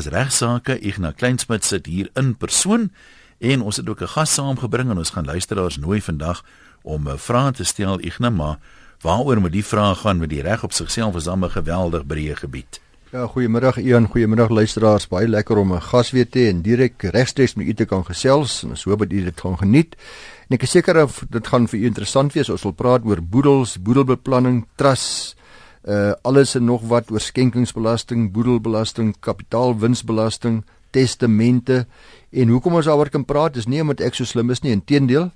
is regsaake. Ignas Kleinsmid sit hier in persoon en ons het ook 'n gas saamgebring en ons gaan luisteraars nooi vandag om 'n eh, vraag te stel Ignas, maar waaroor moet die vraag gaan met die reg op sigself is dan 'n geweldig breë gebied. Ja, goeiemiddag Ian, goeiemiddag luisteraars. Baie lekker om 'n gas weer te en direk regstreeks met u te kan gesels en ons hoop dat u dit gaan geniet. En ek is seker of dit gaan vir u interessant wees. Ons wil praat oor boedels, boedelbeplanning, trust, uh alles en nog wat oor skenkingsbelasting, boedelbelasting, kapitaalwinsbelasting, testamente en hoekom ons daaroor kan praat is nie omdat ek so slim is nie, inteendeel.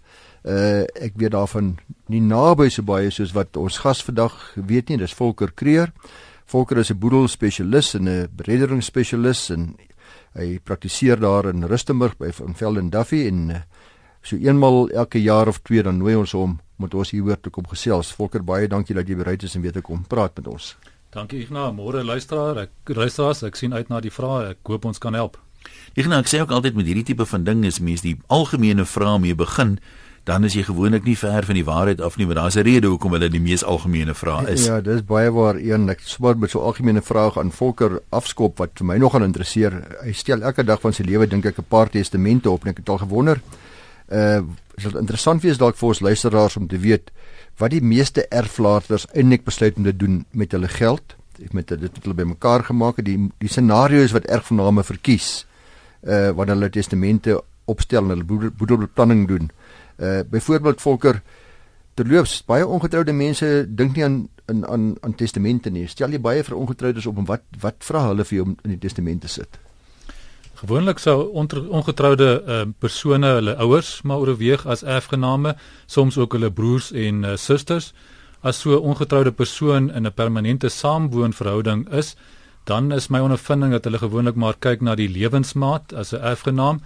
Uh ek weet daarvan nie naby so baie soos wat ons gas vandag weet nie, dis Volker Kreer. Volker is 'n boedelspesialis en 'n berederingsspesialis en hy praktiseer daar in Rustenburg by Van Velden Duffy en uh, so eenmal elke jaar of twee dan nooi ons hom moet ons hieroor toe kom gesels. Volker, baie dankie dat jy bereid is om weer te kom praat met ons. Dankie Ignas, môre luisteraar. Ek luisteraars, ek sien uit na die vrae. Ek hoop ons kan help. Ignas, ek sê ook altyd met hierdie tipe van ding is mens die algemene vrae mee begin dan is jy gewoonlik nie ver van die waarheid af nie, maar daar's 'n rede hoekom hulle die mees algemene vraag is. Ja, dis baie waar een ek swaar met so 'n algemene vraag aan Volker afskop wat vir my nogal interesseer. Hy stel elke dag van sy lewe dink ek 'n paar testamente op en ek het al gewonder uh dit interessant wees dalk vir ons luisteraars om te weet wat die meeste erflaters eintlik besluit om te doen met hulle geld. Met dit wat hulle bymekaar gemaak. Het die die scenario's wat erfgename verkies uh wanneer hulle testamente opstel en hulle boedelbeplanning doen. Uh byvoorbeeld Volker terloops baie ongetroude mense dink nie aan aan aan, aan testamente nie. Stel jy baie vir ongetroudes op en wat wat vra hulle vir jou om in die testamente sit Gewoonlik sou ongetroude uh, persone hulle ouers maar oorweeg as erfgename, soms ook hulle broers en uh, susters. As so 'n ongetroude persoon in 'n permanente saamwoonverhouding is, dan is my ondervinding dat hulle gewoonlik maar kyk na die lewensmaat as 'n erfgenaam.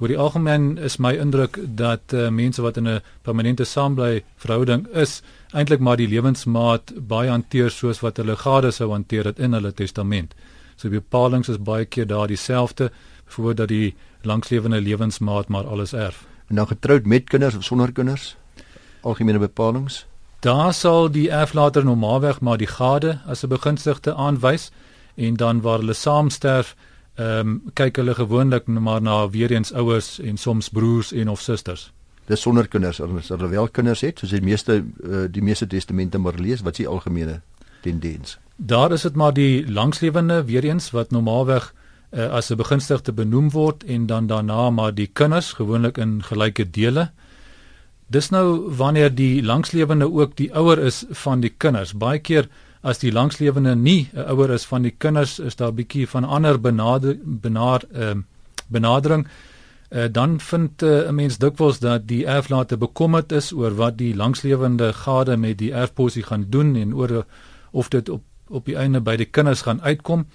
Oor die algemeen is my indruk dat uh, mense wat in 'n permanente saambly verhouding is, eintlik maar die lewensmaat baie hanteer soos wat hulle gade sou hanteer dit in hulle testament. So die bepalinge is baie keer daar dieselfde voordat die langslewende lewensmaat maar alles erf. En dan getroud met kinders of sonder kinders? Algemene bepalinge. Daar sal die erflater normaalweg maar die gade as 'n begunstigde aanwys en dan waar hulle saam sterf, ehm um, kyk hulle gewoonlik maar na weer eens ouers en soms broers en of susters. Dis sonder kinders, as hulle wel kinders het, soos die meeste uh, die meeste testamente maar lees, wat is die algemene tendens? Daar is dit maar die langslewende weer eens wat normaalweg uh, as 'n begunstigde benoem word en dan daarna maar die kinders gewoonlik in gelyke dele. Dis nou wanneer die langslewende ook die ouer is van die kinders. Baie keer as die langslewende nie 'n ouer is van die kinders, is daar 'n bietjie van ander benader benaar ehm uh, benadering. Uh, dan vind eh, 'n uh, mens dikwels dat die erflater bekommerd is oor wat die langslewende gade met die erfposie gaan doen en oor of dit op op die einde by die kinders gaan uitkom.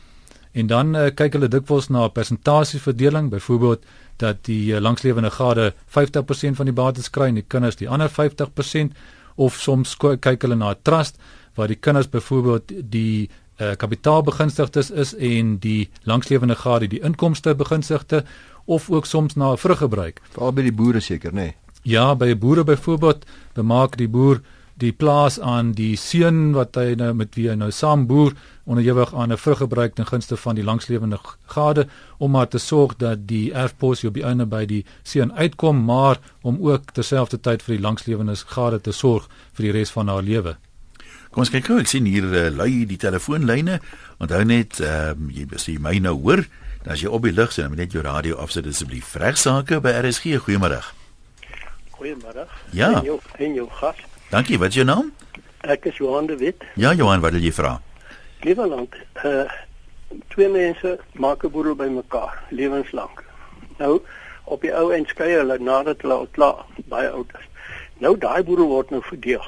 En dan uh, kyk hulle dikwels na 'n persentasieverdeling, byvoorbeeld dat die uh, langslewende gade 50% van die bates kry en die kinders die ander 50% of soms kyk hulle na 'n trust waar die kinders byvoorbeeld die uh, kapitaalbegunstigdes is en die langslewende gade die inkomste begunstigde of ook soms na 'n vruggebruik. Veral by die boere seker, nê? Nee. Ja, by boere byvoorbeeld bemaak die boer die plaas aan die seun wat hy nou met wie hy nou saam boer onderhewig aan 'n vruggebruik ten gunste van die langslewende gade om maar te sorg dat die erfpos op die einde by die seun uitkom maar om ook terselfdertyd vir die langslewende gade te sorg vir die res van haar lewe. Kom ons kyk gou, ek sien hier uh, lui die telefoonlyne. Onthou net, ehm um, jy besien my nou hoor, dan as jy op die lug sien, moet net jou radio afsit asseblief. Regsake by RSG, goeiemôre. Goeiemôre. Ja. En jou, en jou gas. Dankie, wat is jou naam? Ek is Johan de Wit. Ja, Johan, wat wil jy vra? Cleveland. Uh twee mense maak 'n boedel bymekaar lewenslank. Nou op die ou end skei hulle nadat hulle al klaar baie oud is. Nou daai boedel word nou verdeel.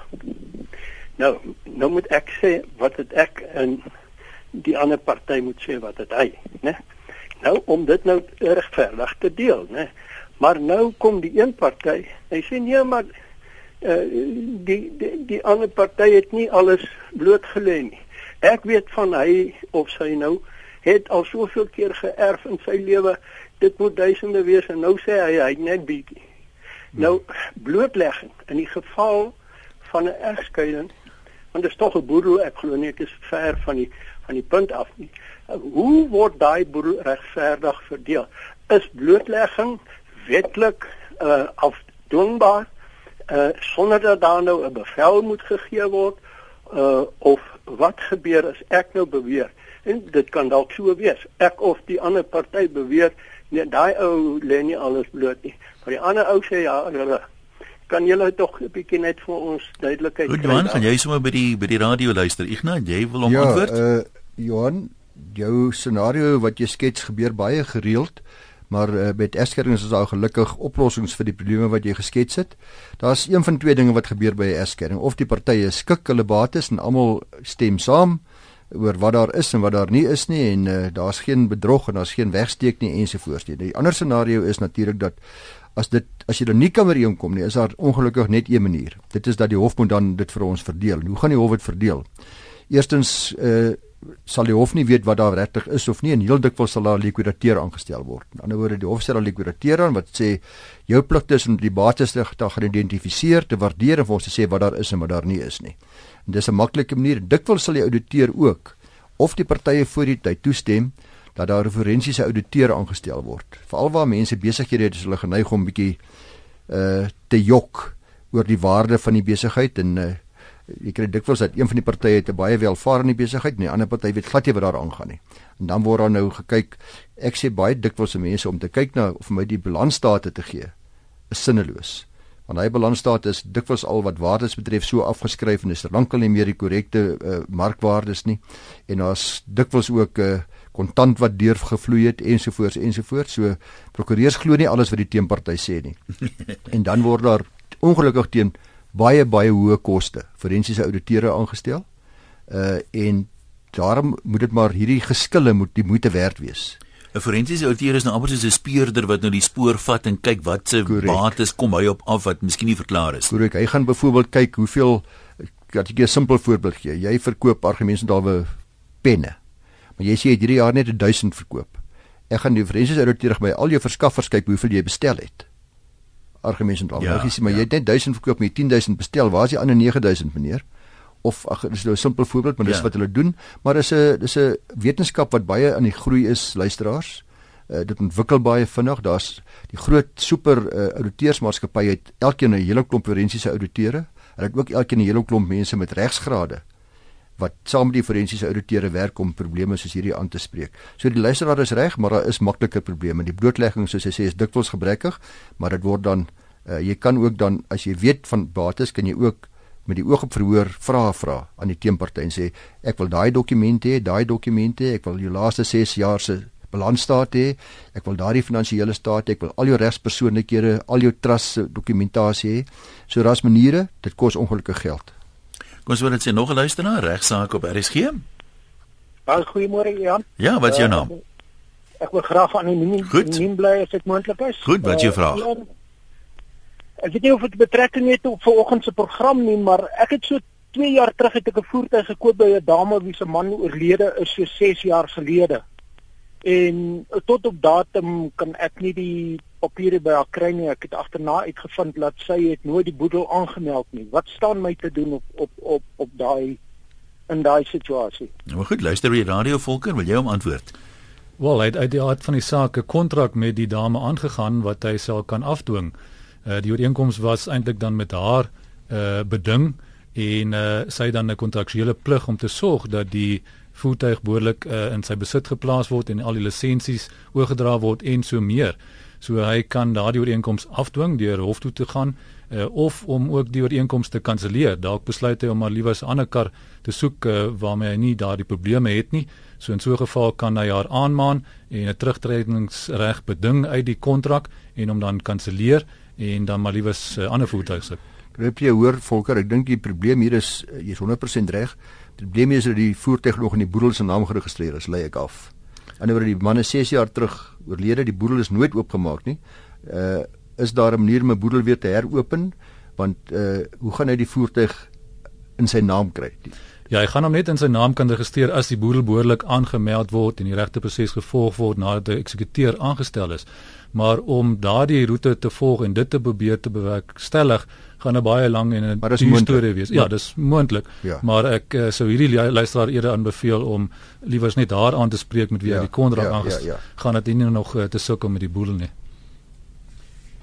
Nou, nou moet ek sê wat het ek en die ander party moet sê wat het hy, né? Nou om dit nou regverdig te deel, né? Maar nou kom die een party, hy sê nee, maar uh, die, die die ander party het nie alles blootgelê nie. Ek weet van hy of sy nou het al soveel keer geërf in sy lewe, dit moet duisende wees en nou sê hy hy net bietjie. Hmm. Nou blootlegging in die geval van 'n egskeiding want dit is tog 'n boedel ek glo nie dit is ver van die van die punt af nie hoe word daai boedel regverdig verdeel is blootlegging wetlik uh, afdwingbaar uh, sonder dat daar nou 'n bevel moet gegee word uh, of wat gebeur as ek nou beweer en dit kan dalk so wees ek of die ander party beweer nee daai ou lê nie alles bloot nie. Maar die ander ou sê ja hulle kan julle tog 'n bietjie net vir ons duidelikheid gee Johan gaan jy sommer by die by die radio luister. Ignas jy wil hom ja, antwoord? Ja uh, Johan jou scenario wat jy skets gebeur baie gereeld maar uh, met egskeidings is daar gelukkig oplossings vir die probleme wat jy geskets het. Daar's een van twee dinge wat gebeur by 'n egskeiding of die partye skik hulle bates en almal stem saam oor wat daar is en wat daar nie is nie en uh, daar's geen bedrog en daar's geen wegsteek nie ensovoorts nie. Die ander scenario is natuurlik dat as dit as jy dan nie kan ooreenkom nie, is daar ongelukkig net een manier. Dit is dat die hof moet dan dit vir ons verdeel. Hoe gaan die hof dit verdeel? Eerstens uh sal die hof nie weet wat daar regtig is of nie en heel dikwels sal daar likwidateur aangestel word. In ander woorde, die hof stel 'n likwidateur aan wat sê jou plig is om die bates te geïdentifiseer, te waardeer en vir ons te sê wat daar is en wat daar nie is nie. En dis 'n maklike manier. Dikwels sal die ouditeur ook of die partye voor die tyd toestem dat daar 'n forensiese ouditeur aangestel word. Veral waar mense besighede het, is hulle geneig om bietjie uh te jok oor die waarde van die besigheid en uh jy kry dikwels dat een van die partye het 'n baie welvarende besigheid en die ander party weet glad nie wat daar aangaan nie. En dan word daar nou gekyk. Ek sê baie dikwels se mense om te kyk na of my die balansstate te gee is sinneloos. Want hy balansstate is dikwels al wat waardes betref so afgeskryf en is er lankal nie meer die korrekte uh, markwaardes nie. En daar's dikwels ook 'n uh, kontant wat deurgevloei het ensovoorts ensovoorts. So prokureurs glo nie alles wat die teenparty sê nie. en dan word daar ongelukkig teen baie baie hoë koste forensiese ouditeure aangestel. Uh en daarom moet dit maar hierdie geskille moet die moeite werd wees. 'n Forensiese ouditeur is nou amper soos 'n speurder wat nou die spoor vat en kyk wat se bates kom hy op af wat miskien nie verklaar is. Korrek. Hy gaan byvoorbeeld kyk hoeveel dat ek 'n simpel voorbeeld gee. Jy verkoop argumentsdalwe penne. Maar jy sê jy het hierdie jaar net 1000 verkoop. Ek gaan die forensiese ouditeur by al jou verskaffers kyk hoeveel jy bestel het argumente dan. Ja, jy sê maar ja. jy het net 1000 verkoop met 10000 bestel. Waar is die ander 9000 meneer? Of ag dis nou 'n simpel voorbeeld, maar dis ja. wat hulle doen, maar dis 'n dis 'n wetenskap wat baie aan die groei is, luisteraars. Uh, dit ontwikkel baie vinnig. Daar's die groot super uh, auditeursmaatskappye het elkeen 'n hele klomp forensiese auditeure. Hulle het ook elkeen 'n hele klomp mense met regsgrade wat saam met die forensiese auditeure werk om probleme soos hierdie aan te spreek. So die luisteraar is reg, maar daar is makliker probleme. Die blootlegging soos hy sê is dikwels gebrekkig, maar dit word dan uh, jy kan ook dan as jy weet van bates kan jy ook met die oog op verhoor vrae vra aan die teenparty en sê ek wil daai dokumente hê, daai dokumente, ek wil jou laaste 6 jaar se balansstaat hê, ek wil daardie finansiële staat hê, ek wil al jou regspersoonlikhede, al jou trust dokumentasie hê. So daar's maniere, dit kos ongelukkig geld. Kom ons wil dit sê nog 'n luisteraar regsaak op RSG. Baie goeiemôre Jan. Ja, wat is jou naam? Uh, ek wil graag anoniem anoniem bly as dit moontlik is. Goed, wat is jou vraag? Uh, ek weet nie of dit betrekking het op vanoggend se program nie, maar ek het so 2 jaar terug het ek 'n voertuig gekoop by 'n dame wie se man oorlede is so 6 jaar gelede. En tot op datum kan ek nie die papiere by haar kry nie. Ek het agterna uitgevind dat sy het nooit die boedel aangemeld nie. Wat staan my te doen op op op op daai in daai situasie? Nou goed, luister weer radio Volker, wil jy hom antwoord? Wel, hy het uit die aard van die saak 'n kontrak met die dame aangegaan wat hy sal kan afdwing. Uh die ooreenkoms was eintlik dan met haar uh beding en uh sy dan 'n kontraktuele plig om te sorg dat die voertuig behoorlik uh, in sy besit geplaas word en al die lisensies oorgedra word en so meer. So hy kan daardie ooreenkoms afdwing deur hof toe te gaan uh, of om ook die ooreenkoms te kanselleer. Dalk besluit hy om maar liewer 'n ander kar te soek uh, waarmee hy nie daardie probleme het nie. So in so 'n geval kan hy haar aanmaan en 'n terugtredingsreg beding uit die kontrak en hom dan kanselleer en dan maar liewer 'n uh, ander voertuig sit. Gryp jy hoor Volker, ek dink die probleem hier is jy is 100% reg. Die probleem is dat die voertuig nog in die boedel se naam geregistreer is, lê ek af. Anderswoorde die man is 6 jaar terug oorlede, die boedel is nooit oopgemaak nie. Uh is daar 'n manier om 'n boedel weer te heropen? Want uh hoe gaan hy die voertuig in sy naam kry? Die, Ja, hy gaan hom net in sy naam kan registreer as die boedel behoorlik aangemeld word en die regte proses gevolg word nadat die eksekuteur aangestel is. Maar om daardie roete te volg en dit te probeer te bewerkstellig, gaan 'n baie lang en 'n duur storie wees. Ja, dis moontlik. Ja. Maar ek uh, sou hierdie luisteraar eerder aanbeveel om liewers net daar aan te spreek met wie ja, hy die kontrak ja, aangestel ja, ja. gaan dit nie nog uh, te sukkel met die boedel nie.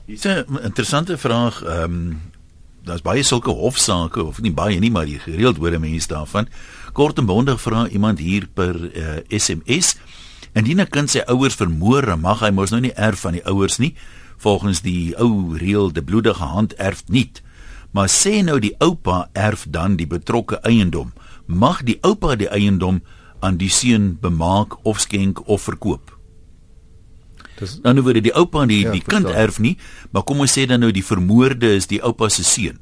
Dis 'n interessante vraag. Ehm um, daar's baie sulke hofsaake of nie baie nie, maar jy gereeld hoor mense daarvan. Kort en bondig vra iemand hier per uh, eh, SMS. Indien 'n kind sy ouers vermoor, mag hy mos nou nie erf van die ouers nie. Volgens die ou reël, die bloedige hand erf nie. Maar sê nou die oupa erf dan die betrokke eiendom. Mag die oupa die eiendom aan die seun bemaak of skenk of verkoop? Dis dan nou word die oupa die ja, die kind verstaan. erf nie, maar kom ons sê dan nou die vermoorde is die oupa se seun.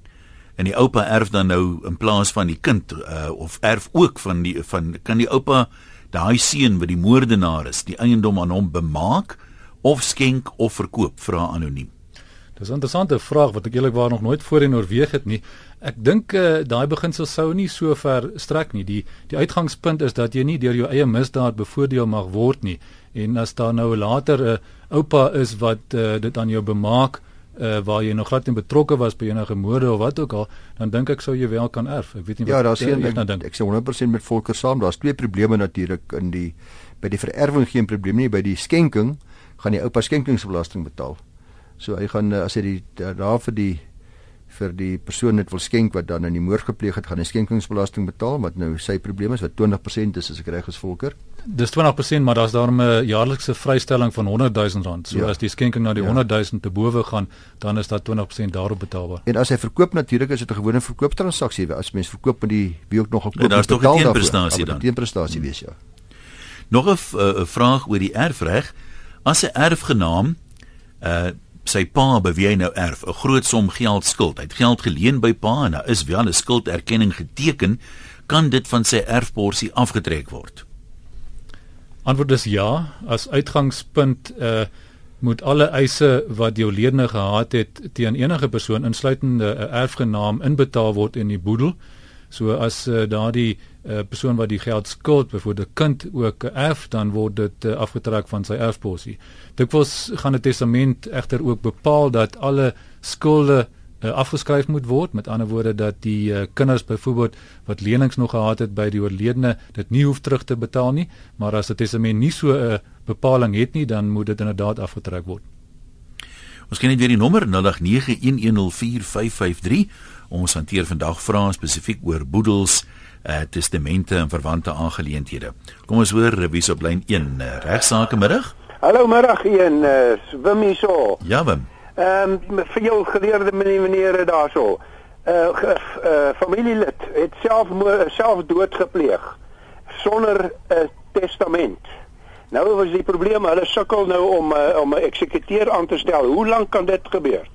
En die oupa erf dan nou in plaas van die kind uh, of erf ook van die van kan die oupa daai seun wat die moordenaar is, die eiendom aan hom bemaak of skenk of verkoop vra anoniem. Dis 'n interessante vraag wat ek eerlikwaar nog nooit voorheen oorweeg het nie. Ek dink uh, daai beginsel sou nie so ver strek nie. Die die uitgangspunt is dat jy nie deur jou eie misdaad bevoordeel mag word nie en as daar nou later 'n uh, oupa is wat uh, dit aan jou bemaak uh, waar jy nog glad nie betrokke was by enige moorde of wat ook al dan dink ek sou jy wel kan erf. Ek weet nie ja, wat Ja, daar's een ek, ek sê 100% met Volker saam. Daar's twee probleme natuurlik in die by die vererwing geen probleem nie. By die skenking gaan die oupa skenkingsbelasting betaal. So hy gaan as hy die daar vir die vir die persoon net wil skenk wat dan in die moord gepleeg het gaan hy skenkingsbelasting betaal wat nou sy probleem is wat 20% is as ek reg is Volker Dis 20%, maar daar's daarom 'n jaarlikse vrystelling van 100 000 rand. So ja. as die skenking na die ja. 100 000 te bowe gaan, dan is dat 20% daarop betaalbaar. En as hy verkoop natuurlik is dit 'n gewone verkooptransaksie. As mens verkoop met die wie ook nog gekoop het, ja, daar's tog 'n teenprestasie dan. 'n Teenprestasie wees ja. Nog 'n uh, vraag oor die erfreg. As 'n erfgenaam uh sy pa by wie hy nou erf 'n groot som geld skuld. Hy het geld geleen by pa en daar is wel 'n skulderkenning geteken, kan dit van sy erfporsie afgetrek word. Antwoord is ja. As uitgangspunt uh moet alle eise wat die oorledene gehad het teen enige persoon insluitende 'n erfgenaam inbetaal word in die boedel. So as uh, daardie uh, persoon wat die geld skuld, byvoorbeeld 'n kind ook erf, dan word dit uh, afgetrek van sy erfporsie. Dikwels gaan 'n testament egter ook bepaal dat alle skulde uh, afgeskryf moet word. Met ander woorde dat die uh, kinders byvoorbeeld wat lenings nog gehad het by die oorledene dit nie hoef terug te betaal nie. Maar as 'n testament nie so 'n uh, bepaling het nie dan moet dit inderdaad afgetrek word. Ons ken net weer die nommer 0891104553 ons hanteer vandag vrae spesifiek oor boedels uh, testamente en verwante aangeleenthede Kom ons hoor wie's op lyn 1 uh, regsaake middag Hallo middag 1 uh, Wim hierso Ja Wim Ehm um, vir jou geleerde meneer meneer daarso. Uh, uh familielid het self self dood gepleeg sonder 'n uh, testament. Nou was die probleem, hulle sukkel nou om uh, om 'n eksekuteur aan te stel. Hoe lank kan dit gebeur?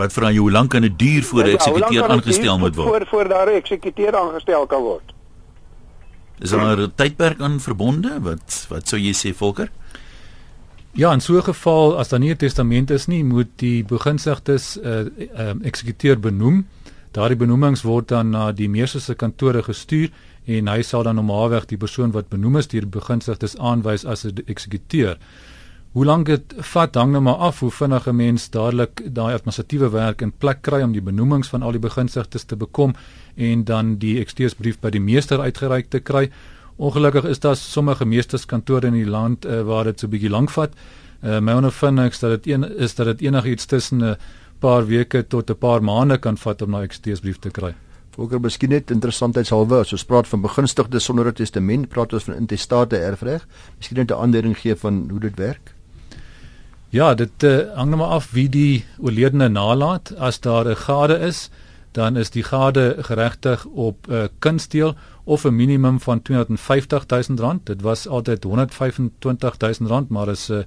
Wat vra jy hoe lank kan dit duur voor 'n eksekuteur aangestel moet word? Voor voor daar 'n eksekuteur aangestel kan word. Is daar 'n tydperk aan verbonde? Wat wat sou jy sê Volker? Ja, in so 'n geval as daar nie 'n testament is nie, moet die beginsigtes 'n uh, uh, eksekuteur benoem. Daardie benoemings word dan na die meester se kantore gestuur en hy sal dan normaalweg die persoon wat benoem is deur beginsigtes aanwys as 'n eksekuteur. Hoe lank dit vat hang nou maar af hoe vinnig 'n mens dadelik daai administratiewe werk in plek kry om die benoemings van al die beginsigtes te bekom en dan die eksteursbrief by die meester uitgereik te kry. Ongelukkig is daar sommige meesterskantore in die land uh, waar dit so 'n bietjie lank vat. Uh, my ondervinding is dat dit een is dat dit enigiets tussen 'n paar weke tot 'n paar maande kan vat om 'n eksteesbrief te kry. Volker miskien net interessantheidshalwe as ons praat van begunstigdes sonder 'n testament, praat ons van intestate erfreg. Miskien net 'n aanduiding gee van hoe dit werk. Ja, dit uh, hang nou maar af wie die oorledene nalat. As daar 'n gade is, dan is die gade geregtig op 'n uh, kunstdeel of 'n minimum van 250 000 rand. Dit was altyd 125 000 rand, maar is uh,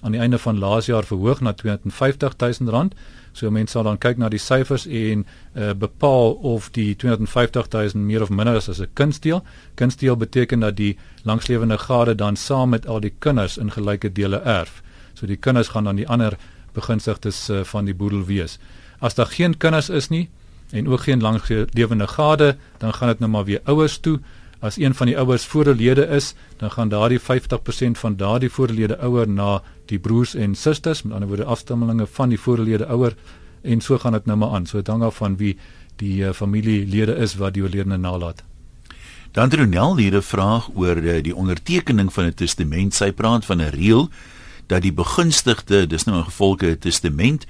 aan die einde van laas jaar verhoog na 250 000 rand. So mense sal dan kyk na die syfers en uh, bepaal of die 250 000 meer of minder is as 'n kunstdeel. Kunstdeel beteken dat die langslewende gade dan saam met al die kinders in gelyke dele erf. So die kinders gaan dan die ander beginsigtes uh, van die boedel wees. As daar geen kinders is nie, en ook geen langlewende gade, dan gaan dit nou maar weer ouers toe. As een van die ouers voorlede is, dan gaan daardie 50% van daardie voorlede ouer na die broers en susters, met ander woorde afstammelinge van die voorlede ouer en so gaan dit nou maar aan. So hang af van wie die uh, familielede is wat die oorledene nalaat. Dan Tronel hier 'n vraag oor uh, die ondertekening van 'n testament. Sy praat van 'n reël dat die begunstigde, dis nou 'n gevolge 'n testament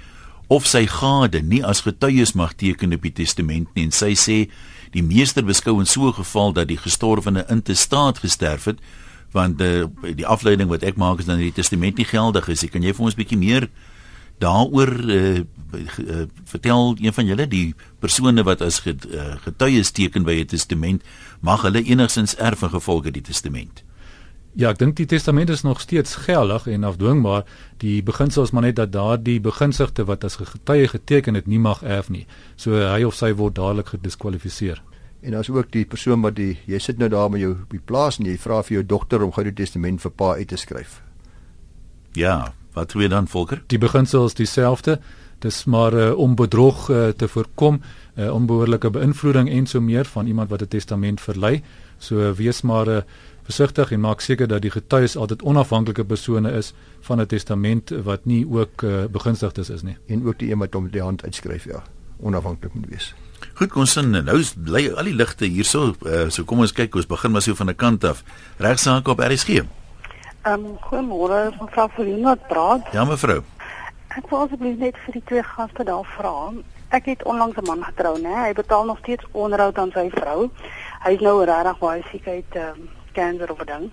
of sy gade nie as getuies mag teken op die testament nie. En sy sê die meester beskou in so 'n geval dat die gestorwene intestaat gesterf het want die, eh, die afleiding wat ek maak is dan die testament nie geldig is. Kan jy vir ons 'n bietjie meer daaroor uh, uh, vertel een van julle die persone wat as getuies teken by 'n testament mag hulle enigstens erf in gevolge die testament? Ja, ek dink die testament is nog steeds geldig en afdwingbaar. Die beginsel is maar net dat daardie beginsigte wat as getuie geteken het, nie mag erf nie. So hy of sy word dadelik gediskwalifiseer. En as ook die persoon wat die jy sit nou daar met jou op die plaas en jy vra vir jou dogter om gou die testament vir pa uit te skryf. Ja, wat doen dan volker? Die beginsel is dieselfde. Dis maar uh, om bedrog uh, te voorkom, uh, onbehoorlike beïnvloeding en so meer van iemand wat 'n testament verlei. So uh, wees maar uh, versigtig en maak seker dat die getuies altyd onafhanklike persone is van 'n testament wat nie ook uh, begunstigdes is nie. En ook die een wat hom die hand uitskryf, ja, onafhanklik moet wees. Goed, ons sien nou bly al die ligte hierso. Uh, so kom ons kyk, ons begin maar so van 'n kant af. Regsaak op RSG. Ehm um, goeiemôre, mevrou Verlina praat. Ja, mevrou. Ek wou asseblief net vir die twee gaste daar vra. Ek het onlangs 'n man getrou, né? Hy betaal nog steeds onderhoud aan sy vrou. Hy is nou regtig baie siek uit ehm um, kanker of 'n ding.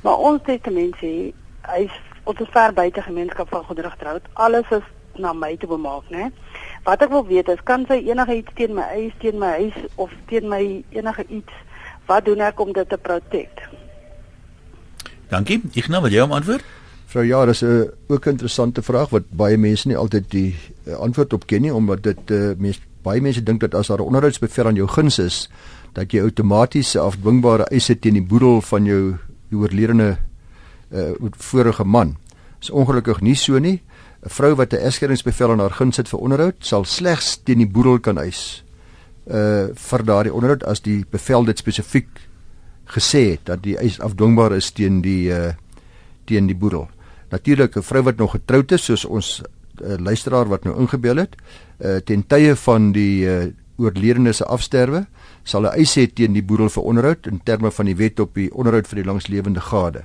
Maar ons testament sê hy is op 'n ver buite gemeenskap van goedere getroud. Alles is na my te bemaak, né? Wat ek wil weet is kan sy enige iets teen my eis, teen my huis of teen my enige iets wat doen ek om dit te protect? Dankie. Ek nou wil jy om antwoord? Vrou ja, dis 'n ook 'n interessante vraag wat baie mense nie altyd die uh, antwoord op ken nie omdat dit uh, mens baie mense dink dat as daar 'n onderhoudsbevel aan jou guns is, dat jy outomaties afdwingbare eise teen die boedel van jou die oorledene uh vorige man. Is ongelukkig nie so nie. 'n Vrou wat 'n egskeringsbevel aan haar guns het vir onderhoud, sal slegs teen die boedel kan eis uh vir daardie onderhoud as die bevel dit spesifiek gesê het dat die eis afdwingbaar is teen die uh teen die boedel. Natuurlik 'n vrou wat nog getroud is soos ons uh, luisteraar wat nou ingebel het, uh ten tye van die uh oorledene se afsterwe sal 'n eis hê teen die boedel vir onderhoud in terme van die wet op die onderhoud vir die langslewende gade.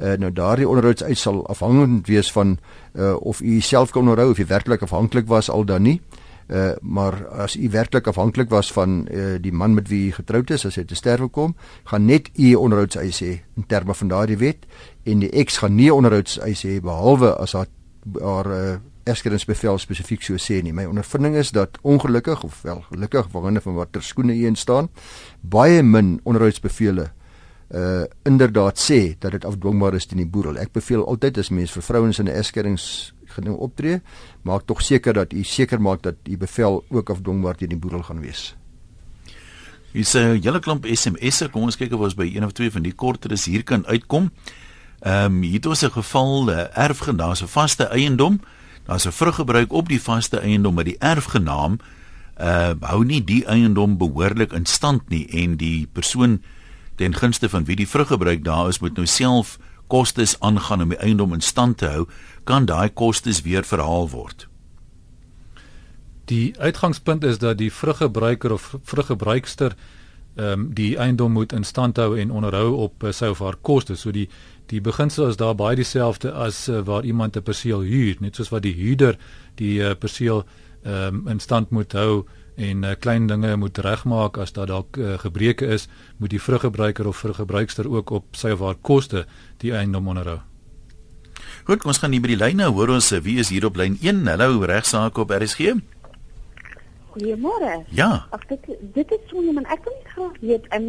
Uh, nou daardie onderhoudseis sal afhangend wees van uh, of u self kon onthou of u werklik afhanklik was al dan nie. Uh, maar as u werklik afhanklik was van uh, die man met wie u getroud is as hy te sterwe kom, gaan net u onderhoudseis hê in terme van daardie wet en die ex gaan nie onderhoudseis hê behalwe as haar haar uh, eskeringsbevel spesifiek so sê nie. My ondervinding is dat ongelukkig of wel gelukkig wanneer van watter skoene in staan, baie min onderhoudsbevele uh inderdaad sê dat dit afdwingbaar is teen die boedel. Ek beveel altyd as mens vir vrouens in 'n eskerings genoem optree, maak tog seker dat u seker maak dat u bevel ook afdwingbaar teen die boedel gaan wees. Jy sê 'n hele klomp SMS'e, kom ons kyk of ons by een of twee van die korter is hier kan uitkom. Ehm um, hier het ons 'n geval, 'n uh, erfgenaam, 'n vaste eiendom daar's 'n vruggebruik op die vaste eiendom met die erfgenaam uh hou nie die eiendom behoorlik in stand nie en die persoon ten gunste van wie die vruggebruik daar is moet nou self kostes aangaan om die eiendom in stand te hou kan daai kostes weer verhaal word Die uitgangspunt is dat die vruggebruiker of vruggebruikster ehm um, die eiendom moet in stand hou en onderhou op uh, sy of haar kostes. So die die beginsel is daar baie dieselfde as uh, waar iemand 'n perseel huur, net soos wat die huurder die uh, perseel ehm um, in stand moet hou en uh, klein dinge moet regmaak as daar dalk uh, gebreke is, moet die vruggebruiker of vruggebruikster ook op sy of haar koste die eiendom onderhou. Goed, ons gaan nie by die lyne hoor ons wie is hier op lyn 1. Hallo, regsaak op RSG. Goeiemôre. Ja. Ag dit dit is so iemand ek wil net graag weet in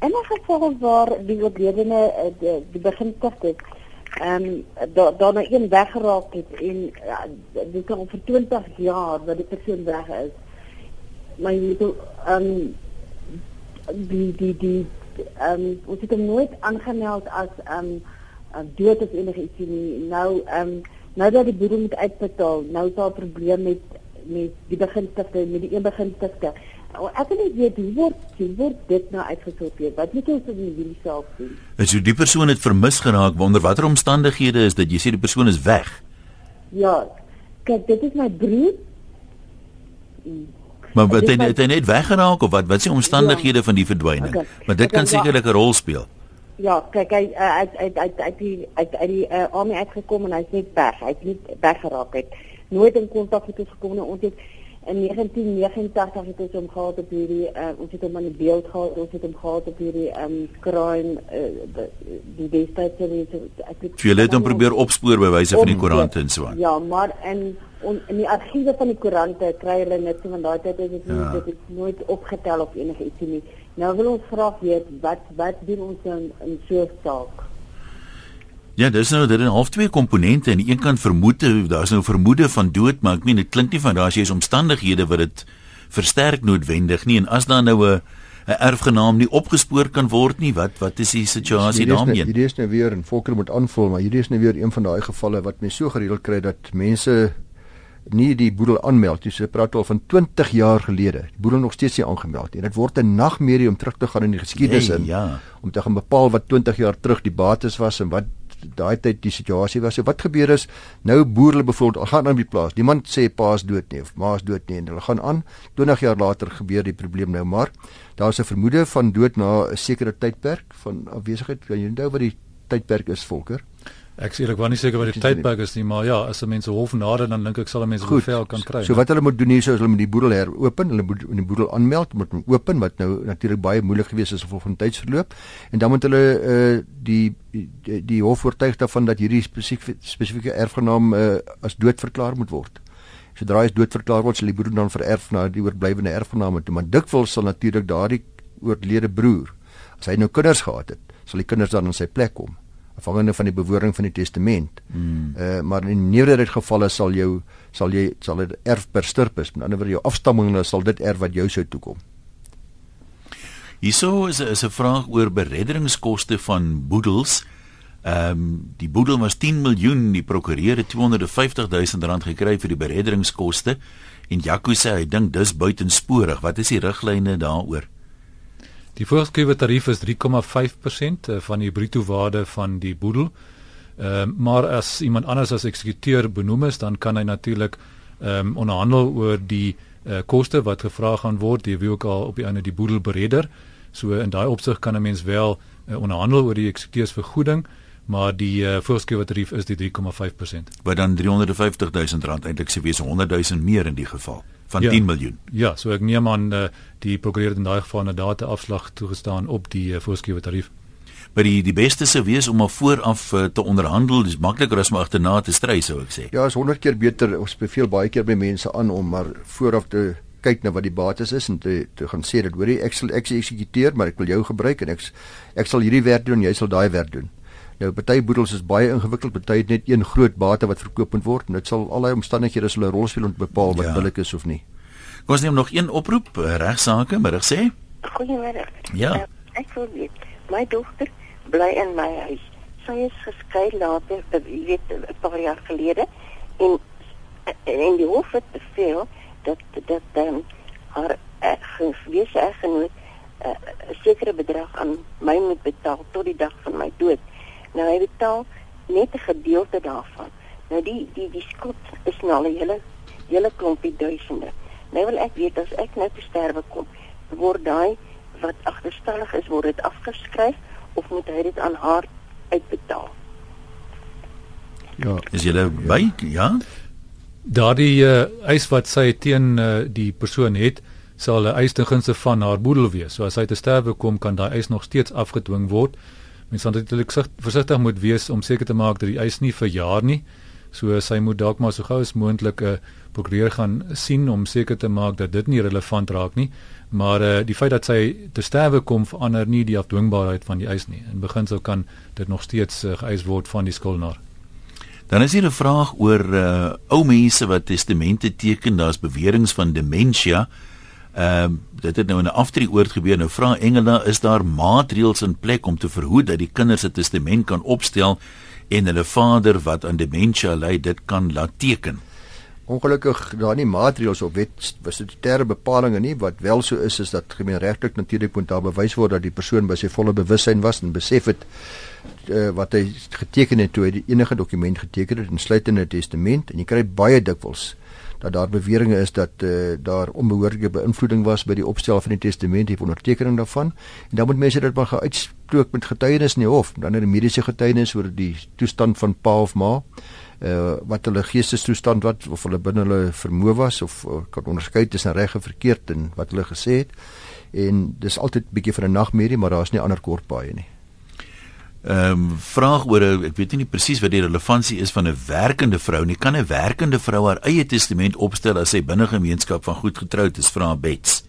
in 'n geval waar die oorledene eh, die, die beginsel het ehm um, daar daar nou een weggeraak het en ja, dit kan vir 20 jaar wat die persoon weg is. Maar jy moet ehm die die die ehm um, ons het hom nooit aangemeld as ehm um, dood of enigiets nie. Nou ehm um, nou dat die boedel moet uitbetaal, nou is daar 'n probleem met met die beginstigte met die een beginstigte. Ek wil weet hoe word hoe word dit nou uitgesorteer? Wat moet ons in hierdie saak doen? As jy die persoon het vermis geraak, wonder watter omstandighede is dit? Jy sê die persoon is weg. Ja. Kyk, dit is my broer. Maar wat het, het hy net weggeraak of wat? Wat is die omstandighede ja. van die verdwyning? Okay. Maar dit kan sekerlik 'n rol speel. Ja, kyk hy uit uit uit uit die uit uit die uh, army uitgekom en hy's net weg. Hy's nie weggeraak het. Nooit in kontak met ons gekom nie. Ons het in 1989 het ons hom gehad op hierdie uh, ons het hom aan die beeld gehad ons het hom gehad op hierdie um crime uh, die destydse ek het jy het hom probeer opspoor by wyse van die koerante en so aan. Ja maar in on, in die argiewe van die koerante kry hulle so van daai tyd is dit ja. dit is nooit opgetel of enige ietsie nie. Nou wil ons graag weet wat wat doen ons in, in so 'n saak Ja, dis nou dit is half twee komponente en een kant vermoed daar's nou vermoede van dood, maar ek meen dit klink nie van daar's jy's omstandighede wat dit versterk noodwendig nie en as daar nou 'n 'n erfgenaam nie opgespoor kan word nie, wat wat is die situasie daarmee? Hierdie is nou weer en Volker moet aanvul, maar hierdie is nou weer een van daai gevalle wat mense so gereeld kry dat mense nie die boedel aanmeld nie. So praat al van 20 jaar gelede. Die boedel nog steeds nie aangemeld nie. Dit word 'n nagmerrie om terug te gaan in die geskiedenis in. Ja. Om te gaan bepaal wat 20 jaar terug die bates was en wat daai tyd die situasie was. So wat gebeur is nou boer hulle byvoorbeeld gaan aan die plaas. Niemand sê pa's dood nie of ma's dood nie en hulle gaan aan. 20 jaar later gebeur die probleem nou maar. Daar's 'n vermoede van dood na 'n sekere tydperk van afwesigheid. Kan jy onthou wat die tydperk is volker? Ek sê ek was nie seker wat die tydperk is nie, maar ja, as 'n mens hof nader dan dink ek sal 'n mens bevel kan kry. So wat hulle moet doen hier is hulle moet die boedel heropen, hulle moet die boedel aanmeld, moet hom open wat nou natuurlik baie moeilik gewees is of van tydsverloop en dan moet hulle uh die die, die hof oortuig daarvan dat hierdie spesifieke spesifieke erfgenaam uh as dood verklaar moet word. Sodra hy dood verklaar word, sal die boedel dan vererf na die oorblywende erfgename toe, maar dikwels sal natuurlik daardie oorlede broer as hy nou kinders gehad het, sal die kinders dan in sy plek kom afhangende van die bewoording van die testament. Hmm. Uh maar in meerderheid gevalle sal jou sal jy sal dit erf per stirpus. Met ander woorde jou afstammelinge sal dit erf wat jou sou toekom. Hierso is is 'n vraag oor beredderingskoste van boedels. Ehm um, die boedel was 10 miljoen, die prokureur het 250 000 rand gekry vir die beredderingskoste en Jaco sê hy dink dis buitensporig. Wat is die riglyne daaroor? Die voorgeskrewe tarief is 3,5% eh, van die bruto waarde van die boedel. Ehm uh, maar as iemand anders as eksekuteur benoem is, dan kan hy natuurlik ehm um, onderhandel oor die uh, koste wat gevra gaan word, die wie ook al op die einde die boedel beredder. So in daai opsig kan 'n mens wel uh, onderhandel oor die eksekuteursvergoeding, maar die uh, voorgeskrewe tarief is die 3,5%. Wat dan 350 000 rand eintlik sou wees 100 000 meer in die geval van ja, 10 miljoen. Ja, so ek neem aan uh, die prokureur in daai geval 'n dataafslag toegestaan op die uh, voorskrewe tarief. Maar die die beste sou wees om al vooraf uh, te onderhandel, dis makliker as om agterna te stry sou ek sê. Ja, is 100 keer beter. Ons beveel baie keer by mense aan om maar vooraf te kyk na wat die bates is en te te gaan sê dat hoorie ek sal ek sê eksekuteer, maar ek wil jou gebruik en ek ek sal hierdie werk doen, jy sal daai werk doen. Nou party boedels is baie ingewikkeld, party het net een groot bate wat verkoop moet word en dit sal allerlei omstandighede sal 'n rol speel om te bepaal wat ja. billik is of nie. Kom ons neem nog een oproep, eh, regsaake, middag sê. Goeiemôre. Ja. Uh, ek wil weet, my dogter bly in my huis. Sy is geskei later, uh, weet 'n paar jaar gelede en en die hof het beveel dat dat dan um, haar gewese eggenoot 'n uh, sekere bedrag aan my moet betaal tot die dag van my dood. Nou hy betaal net 'n gedeelte daarvan. Nou die die die skuld is nou al 'n hele hele klompie duisende. Nou wil ek weet as ek nou te sterwe kom, word daai wat agterstallig is, word dit afgeskryf of moet hy dit aan haar uitbetaal? Ja, is jy by? Ja. Daardie uh, eis wat sy teen uh, die persoon het, sal 'n eis ten gunste van haar boedel wees. So as hy te sterwe kom, kan daai eis nog steeds afgedwing word mens moet natuurlik versigtig moet wees om seker te maak dat die eis nie verjaar nie. So sy moet dalk maar so gou as moontlik 'n uh, prokureur gaan sien om seker te maak dat dit nie relevant raak nie. Maar uh, die feit dat sy te sterwe kom verander nie die afdwingbaarheid van die eis nie. In beginsel kan dit nog steeds uh, geëis word van die skuldenaar. Dan is hier 'n vraag oor uh, ou mense wat testamente teken, daar's beweringe van demensie. Ehm uh, dit het nou in 'n aftreeoord gebeur. Nou vra Engela, is daar maatreëls in plek om te verhoed dat die kinders 'n testament kan opstel en hulle vader wat aan demensie ly dit kan laat teken? Ongelukkig daar nie maatreëls op wet statutêre bepalinge nie wat wel so is is dat gemeenregtelik natuurlik moet daar bewys word dat die persoon by sy volle bewussyn was en besef het uh, wat hy geteken het toe hy die enige dokument geteken het insluitende testament en jy kry baie dikwels dat daar beweringe is dat uh, daar onbehoorlike beïnvloeding was by die opstel van die testament hier ondertekening daarvan. En dan moet mense dit maar gaan uitspreek met getuienis in die hof. Dan 'n mediese getuienis oor die toestand van pa of ma uh, wat hulle geestestoestand wat of hulle binne hulle vermoë was of uh, kan onderskei tussen reg en verkeerd en wat hulle gesê het. En dis altyd bietjie van 'n nagmerrie maar daar's nie ander kort baie nie Ehm um, vraag oor ek weet nie presies wat die relevantie is van 'n werkende vrou nie. Kan 'n werkende vrou haar eie testament opstel as sy binne gemeenskap van goed getroud is? Vra Bets.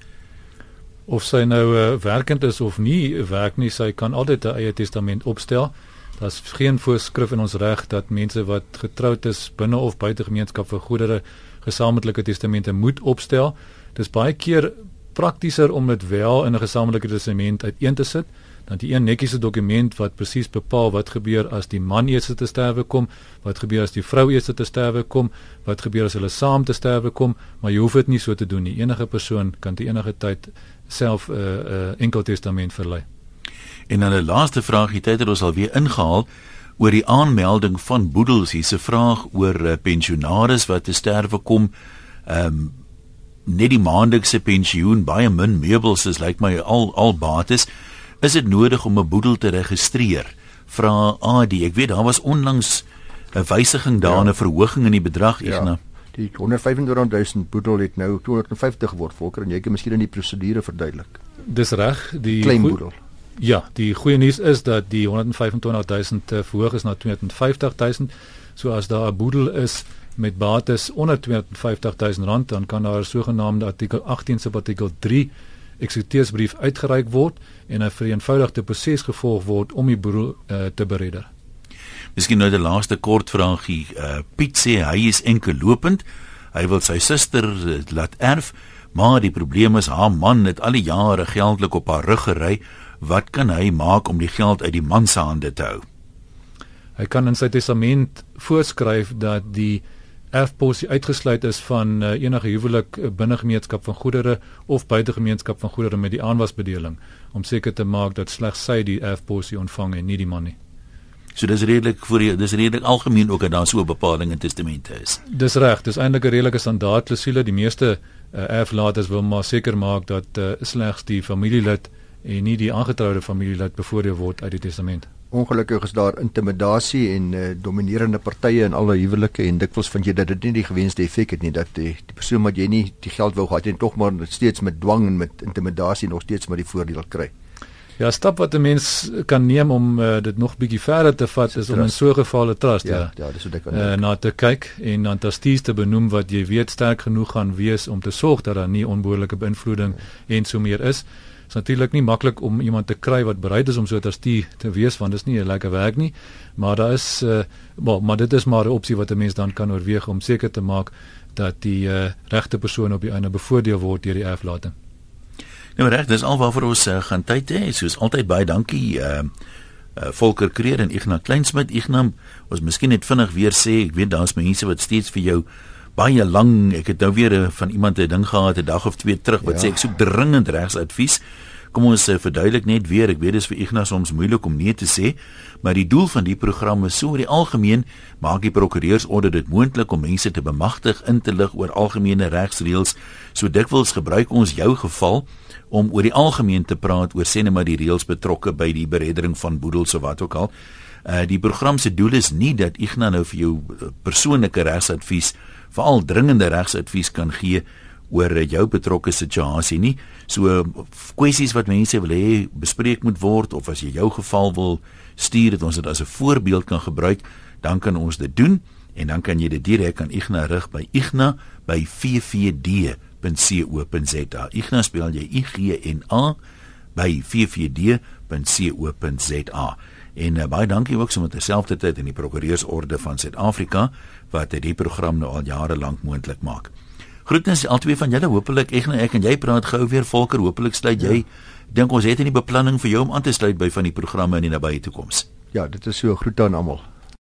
Of sy nou uh, werkend is of nie werk nie, sy kan altyd 'n eie testament opstel. Daar's geen voorskrif in ons reg dat mense wat getroud is binne of buite gemeenskap vir goedere gesamentlike testamente moet opstel. Dis baie keer praktischer om dit wel in 'n gesamentlike testament uiteen te sit dan die een netjiese dokument wat presies bepaal wat gebeur as die man eers te sterwe kom, wat gebeur as die vrou eers te sterwe kom, wat gebeur as hulle saam te sterwe kom, maar jy hoef dit nie so te doen nie. Enige persoon kan te enige tyd self 'n uh, 'n uh, enkel testament verlei. En dan 'n laaste vraag, die tyd het ons al weer ingehaal oor die aanmelding van boedels. Hier's 'n vraag oor uh, pensionaars wat te sterwe kom. Ehm um, net die maandelikse pensioen, baie min meubels is lyk like my al al bates. Is dit nodig om 'n boedel te registreer? Vra AD. Ek weet daar was onlangs 'n wysiging daarin, 'n ja. verhoging in die bedrag, ja. Igna. Die 125000 boedel het nou 250 geword, volker en jy kan miskien in die prosedure verduidelik. Dis reg, die klein boedel. Ja, die goeie nuus is dat die 125000 uh, verhoog is na 250000. So as daar 'n boedel is met bates onder 250000 rand, dan kan daar 'n sogenaamde artikel 18 subartikel 3 eksekuteersbrief uitgereik word en 'n vereenvoudigde proses gevolg word om die boedel uh, te beredder. Miskien nou die laaste kort vraagie. Uh, Piet sê hy is enkel lopend. Hy wil sy suster uh, laat erf, maar die probleem is haar man het al die jare geldelik op haar rug gery. Wat kan hy maak om die geld uit die man se hande te hou? Hy kan in sy testament voorskryf dat die erfposie uitgesluit is van uh, enige huwelik uh, binne gemeenskap van goedere of buite gemeenskap van goedere met die aanwasbedeling om seker te maak dat slegs sy die erfposie ontvang en nie die man nie. So dis redelik vir die, dis redelik algemeen ook dat daar so 'n bepaling in testamente is. Dis reg, dis eintlik 'n redelike standaard klousule. Die meeste uh, erflaters wil maar seker maak dat uh, slegs die familielid en nie die aangetroude familielid bevoordeel word uit die testament ongelukkig is daar intimidasie en uh, dominerende partye in alle huwelike en dikwels vind jy dat dit nie die gewenste effek het nie dat die, die persoon wat jy nie die geld wou gehad het en tog maar steeds met dwang en met intimidasie nog steeds maar die voordeel kry. Ja, stap wat 'n mens kan neem om uh, dit nog bietjie verder te vat is om in so 'n geval 'n trust ja, ja, ja dis wat ek kan uh, na te kyk en dan trustees te benoem wat jy weet sterk genoeg gaan wees om te sorg dat daar nie onbehoorlike beïnvloeding ja. en so meer is is natuurlik nie maklik om iemand te kry wat bereid is om so te stuur te wees want dit is nie 'n lekker werk nie maar daar is uh, maar, maar dit is maar 'n opsie wat 'n mens dan kan oorweeg om seker te maak dat die uh, regte persoon op die einde bevoordeel word deur die erflating. Nou reg, dis alwaar ons uh, gaan tyd hê. Soos altyd baie dankie uh, uh Volker Kreer en Ignas Kleinsmid. Ignas, ons miskien net vinnig weer sê, ek weet daar's mense wat steeds vir jou baie lank. Ek het nou weer eh, van iemand 'n ding gehad 'n dag of twee terug wat ja. sê ek soek dringend regsadvies. Kom ons uh, verduidelik net weer. Ek weet dit is vir Ignas soms moeilik om nee te sê, maar die doel van die program is so oor die algemeen maak die prokureursorde dit moontlik om mense te bemagtig in te lig oor algemene regsreëls. So dikwels gebruik ons jou geval om oor die algemeen te praat oor sê net maar die reëls betrokke by die bereddering van boedels of wat ook al. Uh die program se doel is nie dat Ignas nou vir jou persoonlike regsadvies veral dringende regsadvies kan gee oor jou betrokke situasie nie. So kwessies wat mense wil hê bespreek moet word of as jy jou geval wil stuur dat ons dit as 'n voorbeeld kan gebruik, dan kan ons dit doen en dan kan jy dit direk aan Igna rig by Igna by ffd.co.za. Igna spel jy I G N A by ffd.co.za. En uh, baie dankie ook sommer terselfdertyd in die prokureursorde van Suid-Afrika wat hierdie program nou al jare lank moontlik maak. Groetens albei van julle, hopelik ek en ek en jy praat gou weer volker, hopelik sluit jy. Ja. Dink ons het 'n beplanning vir jou om aan te sluit by van die programme in die nabye toekoms. Ja, dit is so groet aan almal.